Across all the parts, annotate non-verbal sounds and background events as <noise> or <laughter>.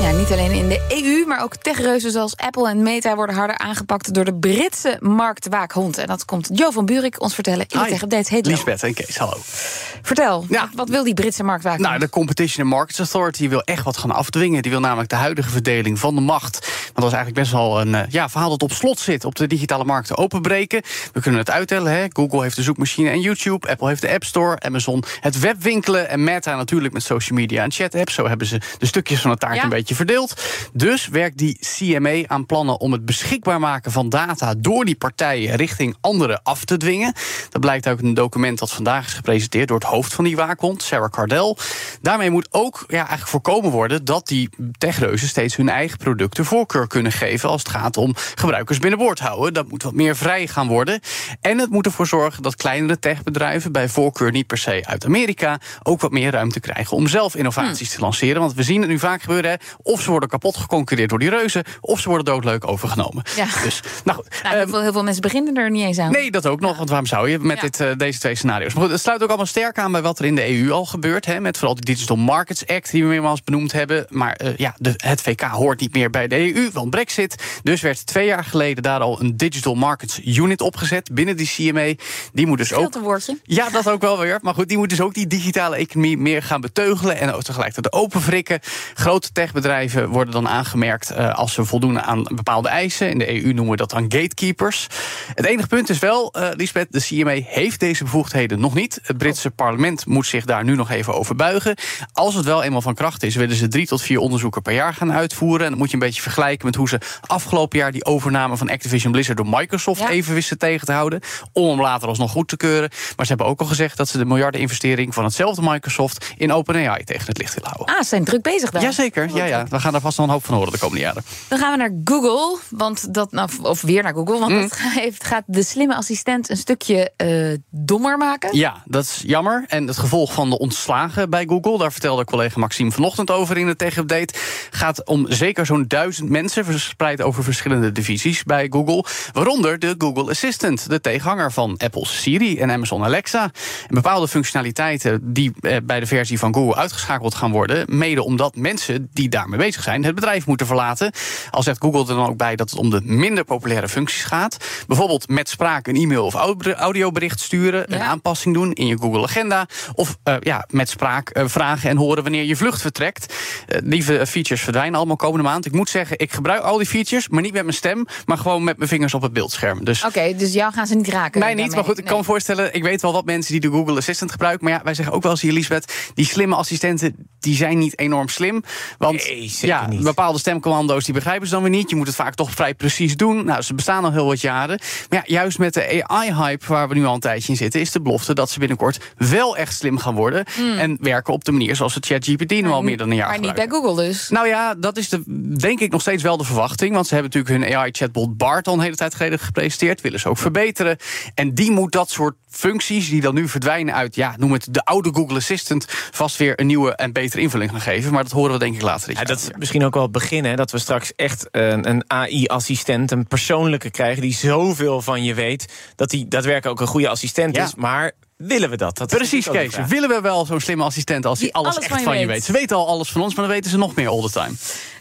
Ja, niet alleen in de EU, maar ook techreuzen zoals Apple en Meta worden harder aangepakt door de Britse marktwaakhond. En dat komt Jo van Buurik ons vertellen in de Tech Update. Hey, Jo. Lisbeth en Kees, hallo. Vertel, wat, wat wil die Britse marktwaakhond? Nou, de Competition and Markets Authority wil echt wat gaan afdwingen. Die wil namelijk de huidige verdeling van de macht. Want dat is eigenlijk best wel een eh, ja, verhaal dat op slot zit. Op de digitale markten openbreken. We kunnen het uittellen. Hè? Google heeft de zoekmachine en YouTube. Apple heeft de App Store. Amazon het webwinkelen. En Meta natuurlijk met social media en chat apps. Zo hebben ze de stukjes van de taart Ja. een beetje verdeeld. Dus werkt die CMA aan plannen om het beschikbaar maken van data door die partijen richting anderen af te dwingen. Dat blijkt uit een document dat vandaag is gepresenteerd door het hoofd van die waakhond, Sarah Cardell. Daarmee moet ook ja, eigenlijk voorkomen worden dat die techreuzen steeds hun eigen producten voorkeur kunnen geven als het gaat om gebruikers binnenboord houden. Dat moet wat meer vrij gaan worden. En het moet ervoor zorgen dat kleinere techbedrijven, bij voorkeur niet per se uit Amerika, ook wat meer ruimte krijgen om zelf innovaties te lanceren. Want we zien het nu vaak gebeuren. Hè, of ze worden kapot geconcureerd door die reuzen, of ze worden doodleuk overgenomen. Ja. Dus, nou <laughs> goed. Nou, heel, veel, heel veel mensen beginnen er niet eens aan. Nee, dat ook nog. Want waarom zou je met Ja. dit, eh, deze twee scenario's? Maar goed, het sluit ook allemaal sterk aan bij wat er in de EU al gebeurt. Hè, met vooral de Digital Markets Act, die we meermaals benoemd hebben. Maar eh, ja, de, het VK hoort niet meer bij de EU, want Brexit. Dus werd twee jaar geleden daar al een Digital Markets Unit opgezet binnen die CMA. Die moet dus ook. Ja, dat ook wel weer. Maar goed, die moet dus ook die digitale economie meer gaan beteugelen. En ook tegelijkertijd openwrikken. Grote techbedrijven worden dan aangemerkt eh, als ze voldoen aan bepaalde eisen. In de EU noemen we dat dan gatekeepers. Het enige punt is wel, eh Lisbeth, de CMA heeft deze bevoegdheden nog niet. Het Britse parlement moet zich daar nu nog even over buigen. Als het wel eenmaal van kracht is, willen ze drie tot vier onderzoeken per jaar gaan uitvoeren. En dat moet je een beetje vergelijken met hoe ze afgelopen jaar die overname van Activision Blizzard door Microsoft Ja. even wisten tegen te houden. Om hem later alsnog goed te keuren. Maar ze hebben ook al gezegd dat ze de miljardeninvestering van hetzelfde Microsoft in OpenAI tegen het licht willen houden. Ah, ze zijn druk bezig daar. Jazeker, ja, ja. We gaan daar vast nog een hoop van horen de komende jaren. Dan gaan we naar Google, want dat, nou, of weer naar Google, want Mm. dat <laughs> heeft, gaat de slimme assistent een stukje eh, dommer maken. Ja, dat is jammer. En het gevolg van de ontslagen bij Google, daar vertelde collega Maxime vanochtend over in de Tech Update, gaat om zeker zo'n duizend mensen verspreid over verschillende divisies bij Google. Waaronder de Google Assistant, de tegenhanger van Apple's Siri en Amazon Alexa. En bepaalde functionaliteiten die eh, bij de versie van Google uitgeschakeld gaan worden, mede omdat mensen die daarmee bezig zijn het bedrijf moeten verlaten. Al zegt Google er dan ook bij dat het om de minder populaire functies gaat. Bijvoorbeeld met spraak een e-mail of audio- audiobericht sturen, een aanpassing doen in je Google Agenda. Of eh, ja, met spraak eh, vragen en horen wanneer je vlucht vertrekt. Die fe- features verdwijnen allemaal komende maand. Ik moet zeggen, ik gebruik al die features, maar niet met mijn stem, maar gewoon met mijn vingers op het beeldscherm. Dus Oké, dus jou gaan ze niet raken. Mij niet, maar goed, ik kan me voorstellen... ik weet wel wat mensen die de Google Assistant gebruiken... maar ja, wij zeggen ook wel eens hier, Lisbeth... die slimme assistenten, die zijn niet enorm slim. Want Nee, zeker ja, niet. bepaalde stemcommando's, die begrijpen ze dan weer niet. Je moet het vaak toch vrij precies doen. Nou, ze bestaan al heel wat jaren. Maar ja, juist met de AI-hype waar we nu al een tijdje in zitten... is de belofte dat ze binnenkort wel echt slim gaan worden... en werken op de manier zoals het ChatGPT nu al meer dan een jaar Hmm. Maar niet bij. Google dus. Nou ja, dat is de, denk ik nog steeds wel de verwachting. Want ze hebben natuurlijk hun AI-chatbot Bart al een hele tijd geleden gepresenteerd. Willen ze ook verbeteren. En die moet dat soort functies die dan nu verdwijnen uit, ja, noem het de oude Google Assistant, vast weer een nieuwe en betere invulling gaan geven. Maar dat horen we denk ik later dit Ja, dat is misschien ook wel het begin, hè, dat we straks echt een, een AI-assistent, een persoonlijke krijgen die zoveel van je weet, dat hij daadwerkelijk ook een goede assistent Ja. is. Maar willen we dat? dat Precies, Kees. Willen we wel zo'n slimme assistent als die, Die alles, alles echt van je van je weet. weet? Ze weten al alles van ons, maar dan weten ze nog meer all the time.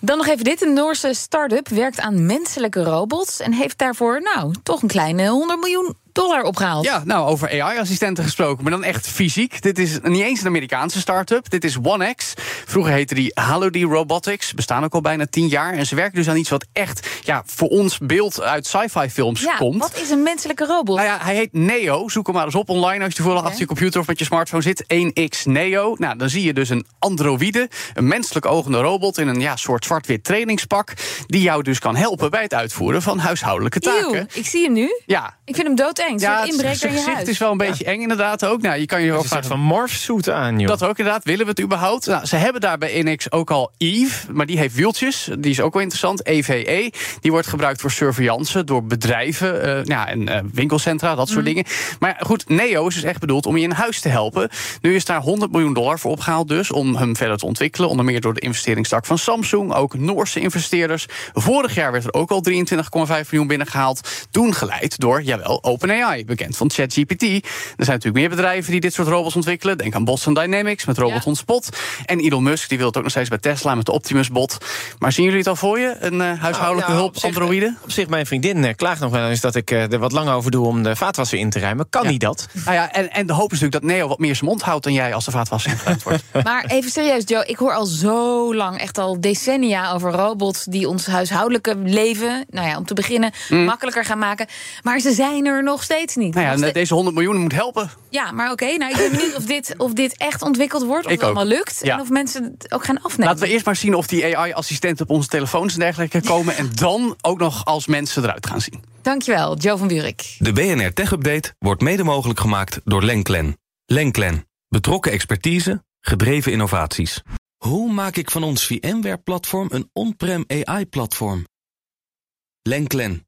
Dan nog even dit. Een Noorse start-up werkt aan menselijke robots... en heeft daarvoor, nou, toch een kleine 100 miljoen dollar opgehaald. Ja, nou, over AI-assistenten gesproken, maar dan echt fysiek. Dit is niet eens een Amerikaanse start-up. Dit is OneX. Vroeger heette die Halody Robotics. Bestaan ook al bijna tien jaar. En ze werken dus aan iets wat echt ja, voor ons beeld uit sci-fi films Ja, komt. wat is een menselijke robot? Nou ja, hij heet Neo. Zoek hem maar eens op online als je toevallig Oké. achter je computer of met je smartphone zit. 1X Neo. Nou, dan zie je dus een androïde, een menselijk ogende robot in een ja, soort zwart-wit trainingspak. Die jou dus kan helpen bij het uitvoeren van huishoudelijke taken. Eeuw, ik zie hem nu. Ja, Ik vind hem doodeng. Een Ja, inbreker in je gezicht huis. is wel een beetje eng inderdaad ook. Nou, je kan je Er ook is een soort vragen, van morphsuit aan, joh. Dat ook inderdaad. Willen we het überhaupt? Nou, ze hebben daar bij NX ook al Eve, maar die heeft wieltjes. Die is ook wel interessant. EVE. Die wordt gebruikt voor surveillance door bedrijven eh, ja, en eh, winkelcentra, dat soort dingen. Maar goed, Neo is dus echt bedoeld om je in huis te helpen. Nu is daar 100 miljoen dollar voor opgehaald dus om hem verder te ontwikkelen. Onder meer door de investeringstak van Samsung, ook Noorse investeerders. Vorig jaar werd er ook al 23,5 miljoen binnengehaald. Toen geleid door, jawel, OpenAI, bekend van ChatGPT. Er zijn natuurlijk meer bedrijven die dit soort robots ontwikkelen. Denk aan Boston Dynamics met robothond Spot. En Elon Musk, die wil het ook nog steeds bij Tesla met de Optimus bot. Maar zien jullie het al voor je? Een eh, huishoudelijke Nou, ja, hulp op zich, androïde? Op zich, mijn vriendin eh, klaagt nog wel eens dat ik eh, er wat lang over doe om de vaatwasser in te ruimen. Kan Ja. niet dat? Nou ja, en, en de hoop is natuurlijk dat Neo wat meer zijn mond houdt dan jij als de vaatwasser ingepland wordt. <laughs> Maar even serieus, Joe. Ik hoor al zo lang, echt al decennia, over robots die ons huishoudelijke leven, nou ja, om te beginnen, makkelijker gaan maken. Maar ze zijn er nog steeds niet. Nou ja, Nog deze 100 miljoen moet helpen. ja maar oké. nou, ik ben benieuwd of dit, of dit echt ontwikkeld wordt, of Ik het ook. allemaal lukt. Ja. En of mensen het ook gaan afnemen. Laten we eerst maar zien of die AI-assistenten op onze telefoons en dergelijke <laughs> komen. En dan ook nog als mensen eruit gaan zien. Dankjewel, Joe van Buurik. De BNR Tech Update wordt mede mogelijk gemaakt door Lenklen. Lenklen. Betrokken expertise, gedreven innovaties. Hoe maak ik van ons VMware-platform een on-prem AI-platform? Lenklen.